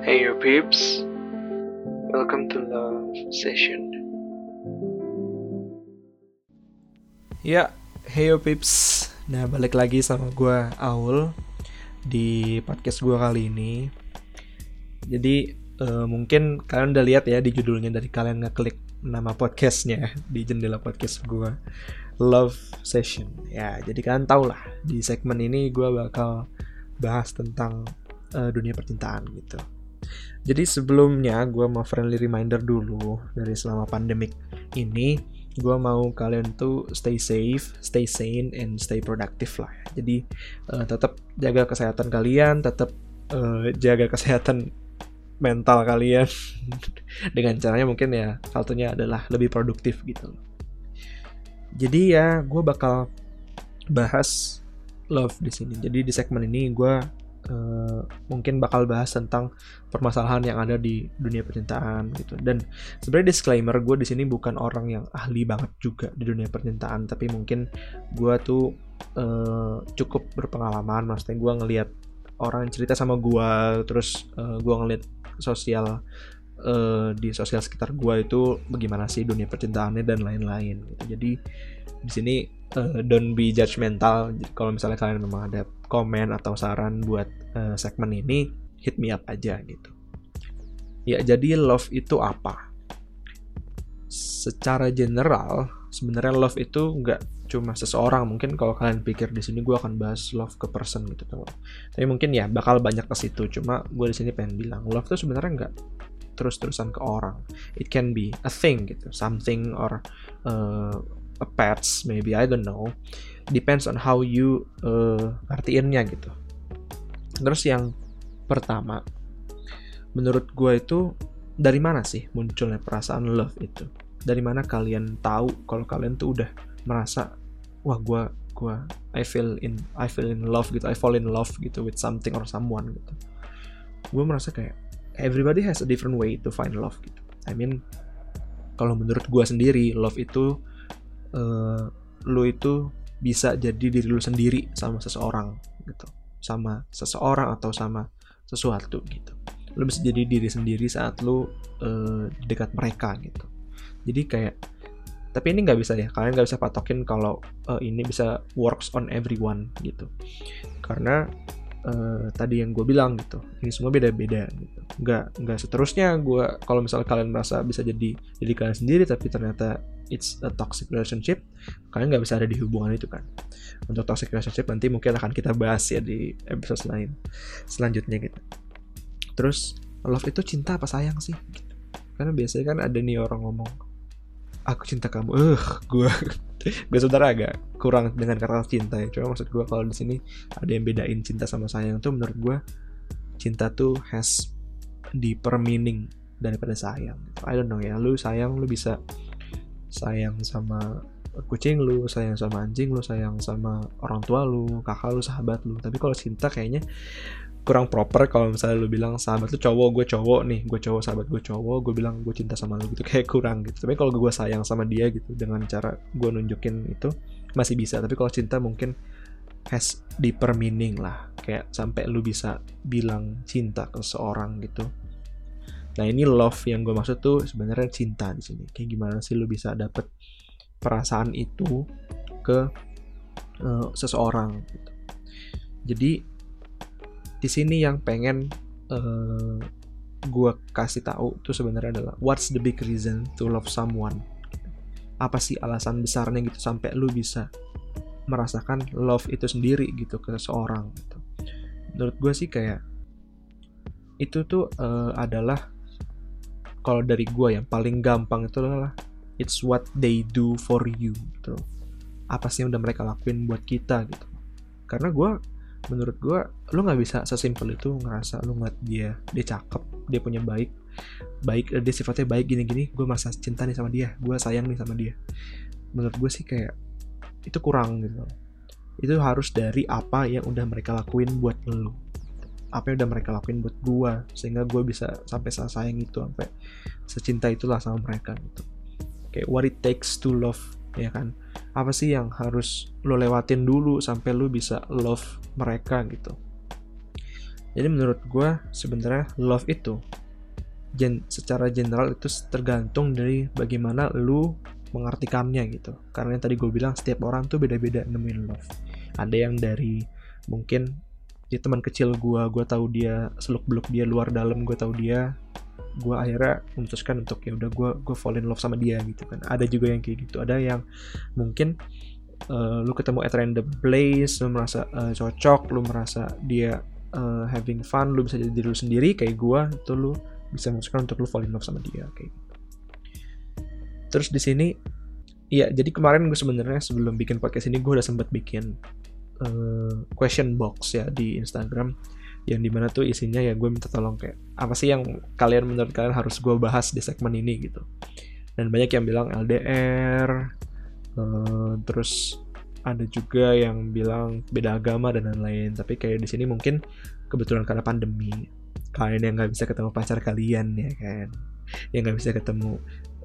Hey you peeps, welcome to Love Session. Ya, hey yo pips. Nah, balik lagi sama gue Aul di podcast gue kali ini. Jadi eh, mungkin kalian udah lihat ya di judulnya dari kalian ngeklik nama podcastnya di jendela podcast gue Love Session. Ya, jadi kalian tau lah di segmen ini gue bakal bahas tentang eh, dunia percintaan gitu. Jadi sebelumnya gue mau friendly reminder dulu dari selama pandemik ini gue mau kalian tuh stay safe, stay sane, and stay productive lah. Jadi uh, tetap jaga kesehatan kalian, tetap uh, jaga kesehatan mental kalian dengan caranya mungkin ya satunya adalah lebih produktif gitu. Jadi ya gue bakal bahas love di sini. Jadi di segmen ini gue uh, mungkin bakal bahas tentang permasalahan yang ada di dunia percintaan gitu. Dan sebenarnya disclaimer gue di sini bukan orang yang ahli banget juga di dunia percintaan, tapi mungkin gue tuh uh, cukup berpengalaman. Maksudnya gue ngelihat orang cerita sama gue, terus uh, gue ngeliat sosial uh, di sosial sekitar gue itu bagaimana sih dunia percintaannya dan lain-lain. Gitu. Jadi di sini uh, don't be judgmental. Kalau misalnya kalian memang ada komen atau saran buat uh, segmen ini, hit me up aja gitu. Ya, jadi love itu apa? Secara general, sebenarnya love itu nggak cuma seseorang. Mungkin kalau kalian pikir di sini gue akan bahas love ke person gitu. Tapi mungkin ya bakal banyak ke situ. Cuma gue di sini pengen bilang love itu sebenarnya nggak terus-terusan ke orang. It can be a thing gitu, something or uh, a pets maybe I don't know. Depends on how you uh, artiinnya gitu. Terus yang pertama, menurut gue itu dari mana sih munculnya perasaan love itu? Dari mana kalian tahu kalau kalian tuh udah merasa wah gue gue I feel in I feel in love gitu, I fall in love gitu with something or someone gitu. Gue merasa kayak everybody has a different way to find love gitu. I mean kalau menurut gue sendiri love itu uh, lu itu bisa jadi diri lu sendiri sama seseorang gitu. Sama seseorang atau sama sesuatu gitu. Lu bisa jadi diri sendiri saat lu uh, dekat mereka gitu. Jadi kayak tapi ini nggak bisa ya. Kalian nggak bisa patokin kalau uh, ini bisa works on everyone gitu. Karena uh, tadi yang gue bilang gitu. Ini semua beda-beda gitu. Nggak nggak seterusnya gue kalau misalnya kalian merasa bisa jadi jadi kalian sendiri tapi ternyata it's a toxic relationship kalian nggak bisa ada di hubungan itu kan. Untuk toxic relationship nanti mungkin akan kita bahas ya di episode lain selanjutnya gitu. Terus love itu cinta apa sayang sih? Karena biasanya kan ada nih orang ngomong aku cinta kamu. Eh gue gue sebenarnya agak kurang dengan kata cinta ya. Cuma maksud gue kalau di sini ada yang bedain cinta sama sayang tuh menurut gue cinta tuh has deeper meaning daripada sayang. I don't know ya. Lu sayang lu bisa sayang sama kucing lu sayang sama anjing lu sayang sama orang tua lu kakak lu sahabat lu. Tapi kalau cinta kayaknya kurang proper kalau misalnya lu bilang sahabat lu cowok gue cowok nih gue cowok sahabat gue cowok. Gue bilang gue cinta sama lu gitu. Kayak kurang gitu. Tapi kalau gue sayang sama dia gitu dengan cara gue nunjukin itu masih bisa. Tapi kalau cinta mungkin has deeper meaning lah. Kayak sampai lu bisa bilang cinta ke seorang gitu. Nah ini love yang gue maksud tuh sebenarnya cinta di sini. Kayak gimana sih lu bisa dapet perasaan itu ke uh, seseorang gitu. jadi di sini yang pengen uh, gue kasih tahu tuh sebenarnya adalah what's the big reason to love someone? Apa sih alasan besarnya gitu sampai lu bisa merasakan love itu sendiri gitu ke seseorang gitu. menurut gue sih kayak itu tuh uh, adalah kalau dari gue yang paling gampang itu adalah it's what they do for you gitu. Apa sih yang udah mereka lakuin buat kita gitu. Karena gue menurut gue lu nggak bisa sesimpel itu ngerasa lu ngeliat dia dia cakep dia punya baik baik dia sifatnya baik gini-gini gue merasa cinta nih sama dia gue sayang nih sama dia. Menurut gue sih kayak itu kurang gitu. Itu harus dari apa yang udah mereka lakuin buat lu. Apa yang udah mereka lakuin buat gue sehingga gue bisa sampai sayang itu sampai secinta itulah sama mereka gitu. Kayak what it takes to love ya kan? Apa sih yang harus lo lewatin dulu sampai lo bisa love mereka gitu? Jadi menurut gue sebenarnya love itu gen secara general itu tergantung dari bagaimana lu mengartikannya gitu. Karena yang tadi gue bilang setiap orang tuh beda-beda nemuin love. Ada yang dari mungkin dia teman kecil gue gue tahu dia seluk beluk dia luar dalam gue tahu dia gue akhirnya memutuskan untuk ya udah gue gue fall in love sama dia gitu kan. Ada juga yang kayak gitu. Ada yang mungkin uh, lu ketemu at random place lu merasa uh, cocok lu merasa dia uh, having fun lu bisa jadi diri lu sendiri kayak gue itu lu bisa memutuskan untuk lu fall in love sama dia kayak gitu. Terus di sini ya jadi kemarin gue sebenarnya sebelum bikin podcast ini gue udah sempat bikin uh, question box ya di Instagram yang di mana tuh isinya ya gue minta tolong kayak apa sih yang kalian menurut kalian harus gue bahas di segmen ini? gitu. Dan banyak yang bilang LDR uh, eh, terus ada juga yang bilang beda agama dan lain-lain. Tapi kayak di sini mungkin kebetulan karena pandemi kalian yang nggak bisa ketemu pacar kalian ya kan? Yang nggak bisa ketemu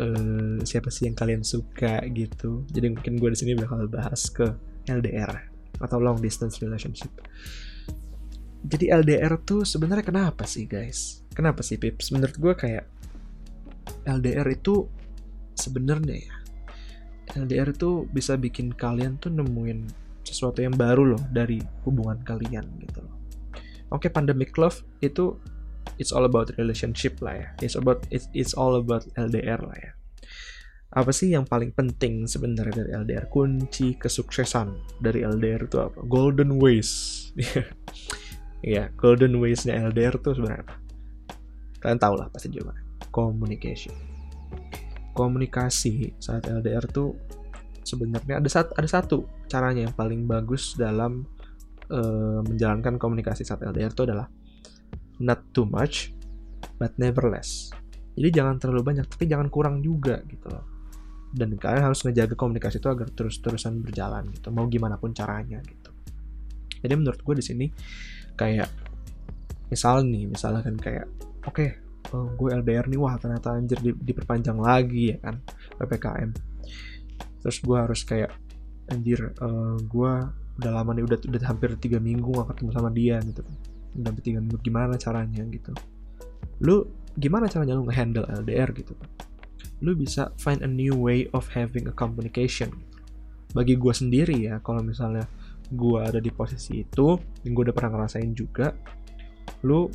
uh, siapa sih yang kalian suka gitu. Jadi mungkin gue di sini bakal bahas ke LDR atau long distance relationship jadi LDR tuh sebenarnya kenapa sih guys? Kenapa sih Pips? Menurut gue kayak LDR itu sebenarnya ya LDR itu bisa bikin kalian tuh nemuin sesuatu yang baru loh dari hubungan kalian gitu loh. Oke, okay, pandemic love itu it's all about relationship lah ya. It's about it's, it's all about LDR lah ya. Apa sih yang paling penting sebenarnya dari LDR? Kunci kesuksesan dari LDR itu apa? Golden ways. ya golden ways-nya LDR tuh sebenarnya apa? Kalian tau lah pasti jawabannya. Communication. Komunikasi saat LDR tuh sebenarnya ada satu ada satu caranya yang paling bagus dalam uh, menjalankan komunikasi saat LDR itu adalah not too much but never less. Jadi jangan terlalu banyak tapi jangan kurang juga gitu loh. Dan kalian harus ngejaga komunikasi itu agar terus-terusan berjalan gitu. Mau gimana pun caranya gitu. Jadi menurut gue di sini kayak misal nih misalnya kan kayak oke okay, uh, eh, gue LDR nih wah ternyata anjir di, diperpanjang lagi ya kan ppkm terus gue harus kayak anjir uh, gue udah lama nih udah udah hampir tiga minggu gak ketemu sama dia gitu udah hampir tiga minggu gimana caranya? Gitu. Lu gimana caranya lu ngehandle LDR gitu lu bisa find a new way of having a communication. Bagi gue sendiri ya kalau misalnya gue ada di posisi itu dan gue udah pernah ngerasain juga lu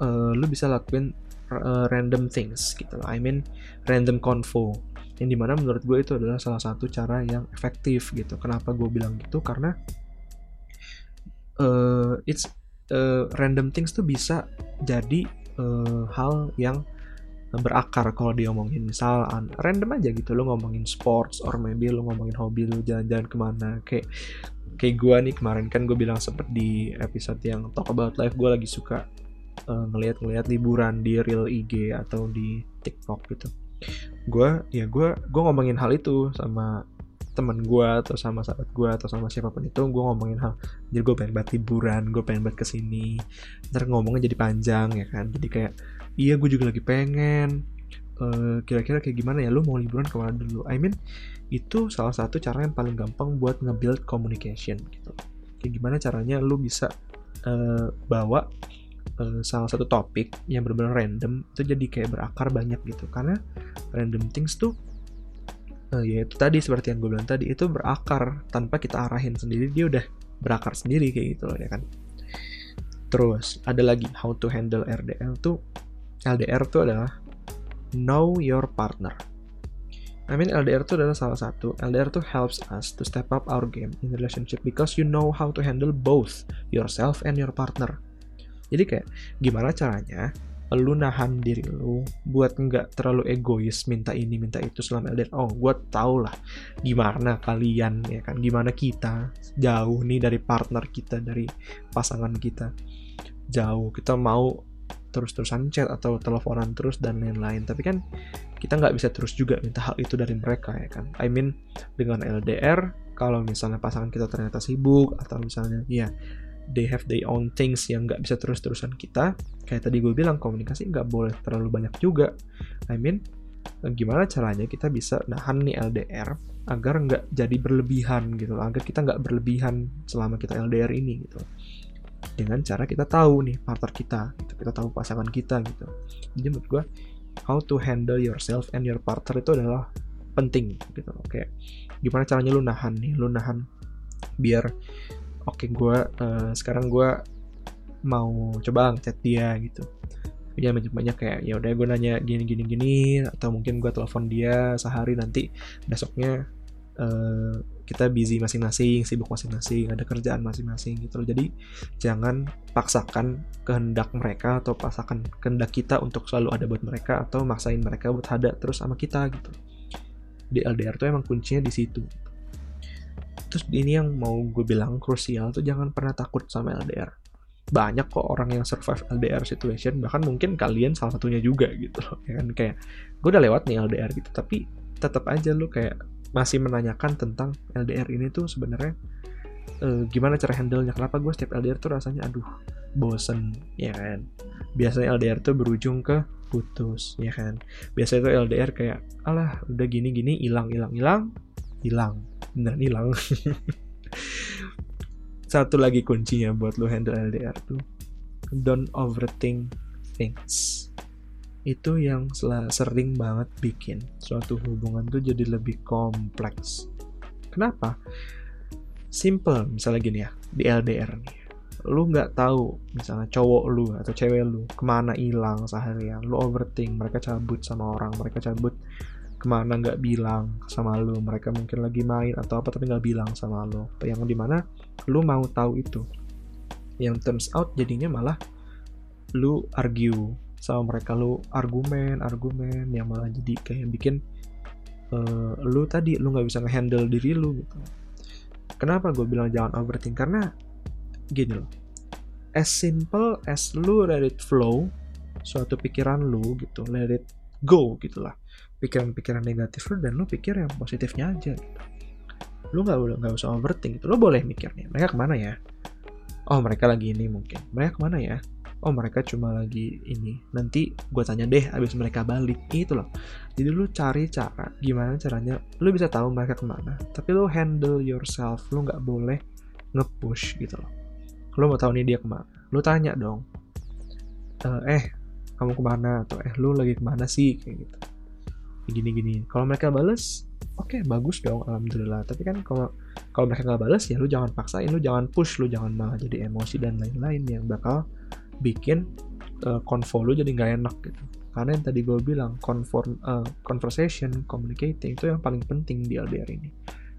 uh, lu bisa lakuin uh, random things gitu loh. I mean random convo. Yang di mana menurut gue itu adalah salah satu cara yang efektif gitu. Kenapa gue bilang gitu? Karena uh, it's uh, random things tuh bisa jadi uh, hal yang berakar kalau dia ngomongin misal random aja gitu. Lo ngomongin sports or maybe lo ngomongin hobi lo jalan-jalan ke mana kayak kayak gue nih kemarin kan gue bilang sempet di episode yang talk about life gue lagi suka uh, ngelihat-ngelihat liburan di real IG atau di TikTok gitu. Gue ya gue gue ngomongin hal itu sama temen gue atau sama sahabat gue atau sama siapa pun itu gue ngomongin hal jadi gue pengen banget liburan gue pengen banget ke sini. Ntar ngomongnya jadi panjang ya kan? Jadi kayak iya gue juga lagi pengen eh, kira-kira kayak gimana ya? Lu mau liburan ke mana dulu? I mean itu salah satu cara yang paling gampang buat nge-build communication gitu. Kayak gimana caranya lu bisa uh, bawa uh, salah satu topik yang benar-benar random itu jadi kayak berakar banyak gitu. Karena random things tuh uh, ya itu tadi seperti yang gue bilang tadi itu berakar tanpa kita arahin sendiri. Dia udah berakar sendiri kayak gitu loh ya kan? Terus ada lagi how to handle RDL tuh LDR tuh adalah know your partner I mean LDR itu adalah salah satu. LDR itu helps us to step up our game in relationship because you know how to handle both yourself and your partner. Jadi kayak gimana caranya lu nahan diri lu buat nggak terlalu egois minta ini minta itu selama LDR. Oh, gue tau lah gimana kalian ya kan, gimana kita jauh nih dari partner kita, dari pasangan kita jauh. Kita mau terus-terusan chat atau teleponan terus dan lain-lain. Tapi kan kita nggak bisa terus juga minta hal itu dari mereka ya kan? I mean dengan LDR kalau misalnya pasangan kita ternyata sibuk atau misalnya ya they have their own things yang nggak bisa terus-terusan kita kayak tadi gue bilang komunikasi nggak boleh terlalu banyak juga. I mean gimana caranya kita bisa nahan nih LDR agar nggak jadi berlebihan gitu agar kita nggak berlebihan selama kita LDR ini gitu dengan cara kita tahu nih partner kita gitu kita tahu pasangan kita gitu. Jadi menurut gue how to handle yourself and your partner itu adalah penting gitu kayak gimana caranya lu nahan nih lu nahan biar oke okay, gue uh, sekarang gue mau coba ngechat dia gitu. Jangan banyak banyak kayak ya udah gue nanya gini gini gini atau mungkin gue telepon dia sehari nanti besoknya uh, kita busy masing-masing, sibuk masing-masing, ada kerjaan masing-masing gitu loh. Jadi jangan paksakan kehendak mereka atau paksakan kehendak kita untuk selalu ada buat mereka atau maksain mereka buat ada terus sama kita gitu. Di LDR tuh emang kuncinya di situ. Terus ini yang mau gue bilang krusial tuh jangan pernah takut sama LDR. Banyak kok orang yang survive LDR situation, bahkan mungkin kalian salah satunya juga gitu loh. Ya kan kayak gue udah lewat nih LDR gitu, tapi tetap aja lu kayak masih menanyakan tentang LDR ini tuh sebenarnya uh, gimana cara handle-nya? Kenapa gue setiap LDR tuh rasanya aduh bosen ya kan? Biasanya LDR tuh berujung ke putus ya kan? Biasanya tuh LDR kayak alah udah gini gini hilang hilang hilang hilang. Beneran hilang. Satu lagi kuncinya buat lo handle LDR tuh don't overthink things itu yang sering banget bikin suatu hubungan tuh jadi lebih kompleks. Kenapa? Simple, misalnya gini ya, di LDR nih. Lu nggak tahu, misalnya cowok lu atau cewek lu ke mana hilang seharian. Lu overthink, mereka cabut sama orang, mereka cabut ke mana nggak bilang sama lu. Mereka mungkin lagi main atau apa tapi nggak bilang sama lu. Yang di mana lu mau tahu itu. Yang turns out jadinya malah lu argue sama mereka. Lu argumen argumen yang malah jadi kayak bikin uh, lu tadi lu nggak bisa ngehandle diri lu gitu. Kenapa gue bilang jangan overthink? Karena gini loh as simple as lu let it flow suatu pikiran lu gitu let it go gitulah pikiran-pikiran negatif lu dan lu pikir yang positifnya aja gitu. Lu nggak nggak usah overthink gitu. Lu boleh mikir nih mereka ke mana ya? Oh mereka lagi ini mungkin. Mereka ke mana ya oh mereka cuma lagi ini. Nanti gue tanya deh abis mereka balik. Itu loh. Jadi lu cari cara gimana caranya lu bisa tahu mereka ke mana. Tapi lu handle yourself lu nggak boleh nge-push gitu loh. Lu mau tahu nih dia ke mana? Lu tanya dong. Eh, eh kamu ke mana? Atau eh lu lagi ke mana sih? Kayak gitu. Gini gini kalau mereka bales oke okay, bagus dong alhamdulillah. Tapi kan kalau kalau mereka nggak balas ya lu jangan paksain lu jangan push lu jangan malah jadi emosi dan lain-lain yang bakal bikin uh, konvo lu jadi nggak enak gitu. Karena yang tadi gue bilang conform, uh, conversation communicating itu yang paling penting di LDR ini.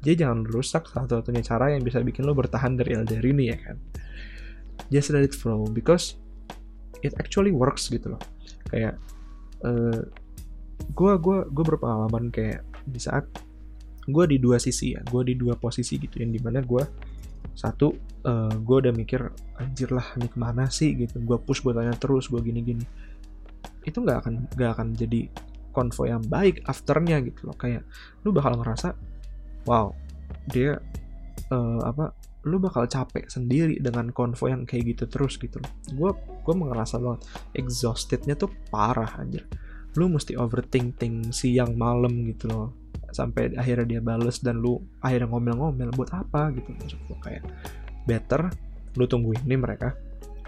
Jadi jangan rusak satu-satunya cara yang bisa bikin lo bertahan dari LDR ini ya kan? Just let it flow because it actually works gitu loh. Kayak uh, gue gue gue berpengalaman kayak di saat gue di dua sisi ya gue di dua posisi gitu yang di mana gue satu uh, eh, gue udah mikir anjir lah ini ke mana sih? Gitu. Gue push gue tanya terus gue gini gini itu nggak akan nggak akan jadi konvo yang baik afternya gitu loh. Kayak lu bakal ngerasa wow dia uh, apa lu bakal capek sendiri dengan konvo yang kayak gitu terus gitu loh. Gue gue ngerasa banget exhaustednya tuh parah anjir. Lu mesti overthinking siang malam gitu loh sampai akhirnya dia bales dan lu akhirnya ngomel-ngomel buat apa? Gitu. Maksud gue kayak better lu tungguin nih mereka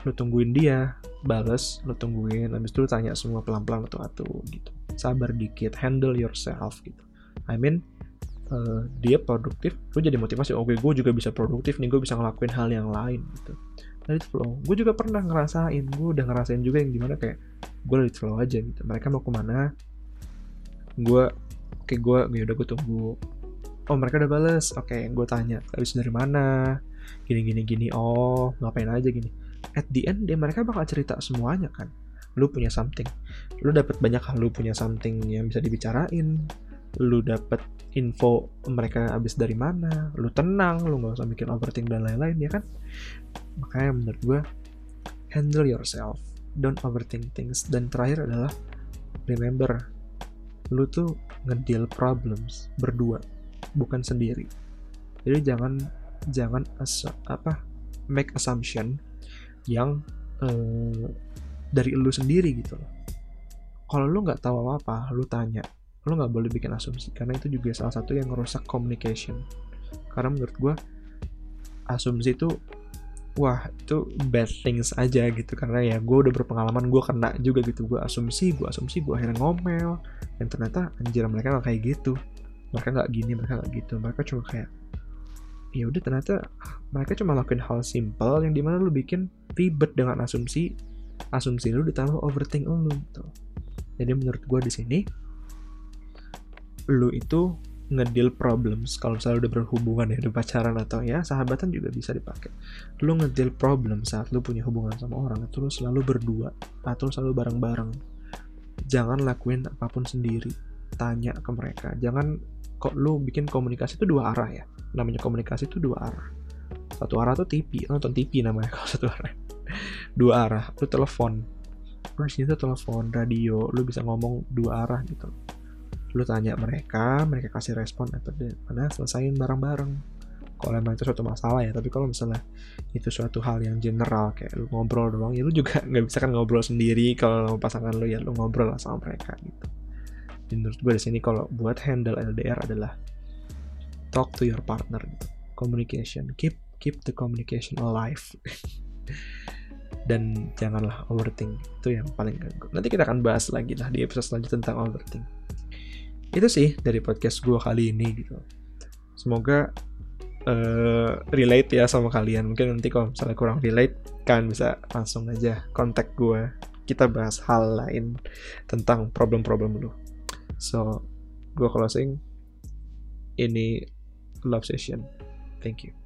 lu tungguin dia bales lu tungguin habis itu lu tanya semua pelan-pelan atau gitu. Sabar dikit handle yourself gitu. I mean uh, dia produktif lu jadi motivasi oke okay, gue juga bisa produktif nih gue bisa ngelakuin hal yang lain gitu. Let it flow. Gue juga pernah ngerasain gue udah ngerasain juga yang gimana kayak gue it flow aja gitu. Mereka mau ke mana? Gue oke gue ya udah gue tunggu. Oh mereka udah bales. Oke gue tanya habis dari mana? Gini gini gini. Oh ngapain aja gini. At the end dia mereka bakal cerita semuanya kan. Lu punya something. Lu dapat banyak hal lu punya something yang bisa dibicarain. Lu dapat info mereka habis dari mana. Lu tenang lu nggak usah bikin overthink dan lain-lain ya kan? Makanya menurut gue handle yourself. Don't overthink things. Dan terakhir adalah remember lu tuh ngedeal problems berdua bukan sendiri. Jadi jangan jangan apa make assumption yang uh, dari lu sendiri gitu loh. Kalau lu nggak tahu apa apa lu tanya lu nggak boleh bikin asumsi karena itu juga salah satu yang ngerusak communication. Karena menurut gue asumsi itu wah itu bad things aja gitu. Karena ya gue udah berpengalaman gue kena juga gitu. Gue asumsi gue asumsi gue akhirnya ngomel. Dan ternyata anjir mereka nggak kayak gitu. Mereka nggak gini mereka nggak gitu. Mereka cuma kayak ya udah ternyata mereka cuma lakuin hal simple yang di mana lu bikin ribet dengan asumsi. Asumsi lu ditambah overthink lu gitu. Jadi menurut gue di sini lu itu ngedeal problems. Kalau misalnya udah berhubungan ya udah pacaran atau ya sahabatan juga bisa dipakai. Lu ngedeal problem saat lu punya hubungan sama orang itu lu selalu berdua atau lu selalu bareng-bareng. Jangan lakuin apa pun sendiri. Tanya ke mereka. Jangan kok lu bikin komunikasi itu dua arah ya. Namanya komunikasi itu dua arah. Satu arah tuh TV nonton TV namanya kalau satu arah. Dua arah lu telepon. Lu di telepon radio lu bisa ngomong dua arah gitu lu tanya mereka mereka kasih respon apa deh mana selesaiin bareng-bareng. Kalau emang itu suatu masalah ya tapi kalau misalnya itu suatu hal yang general kayak lu ngobrol doang ya lu juga nggak bisa kan ngobrol sendiri kalau pasangan lu ya lu ngobrol lah sama mereka gitu. Dan menurut gue di sini kalau buat handle LDR adalah talk to your partner gitu. communication keep keep the communication alive. Dan janganlah overthink itu yang paling ganggu. Nanti kita akan bahas lagi lah di episode selanjutnya tentang overthink itu sih dari podcast gue kali ini gitu. Semoga uh, relate ya sama kalian. Mungkin nanti kalau misalnya kurang relate kalian bisa langsung aja kontak gue kita bahas hal lain tentang problem-problem lu. So gue closing. Ini love session. Thank you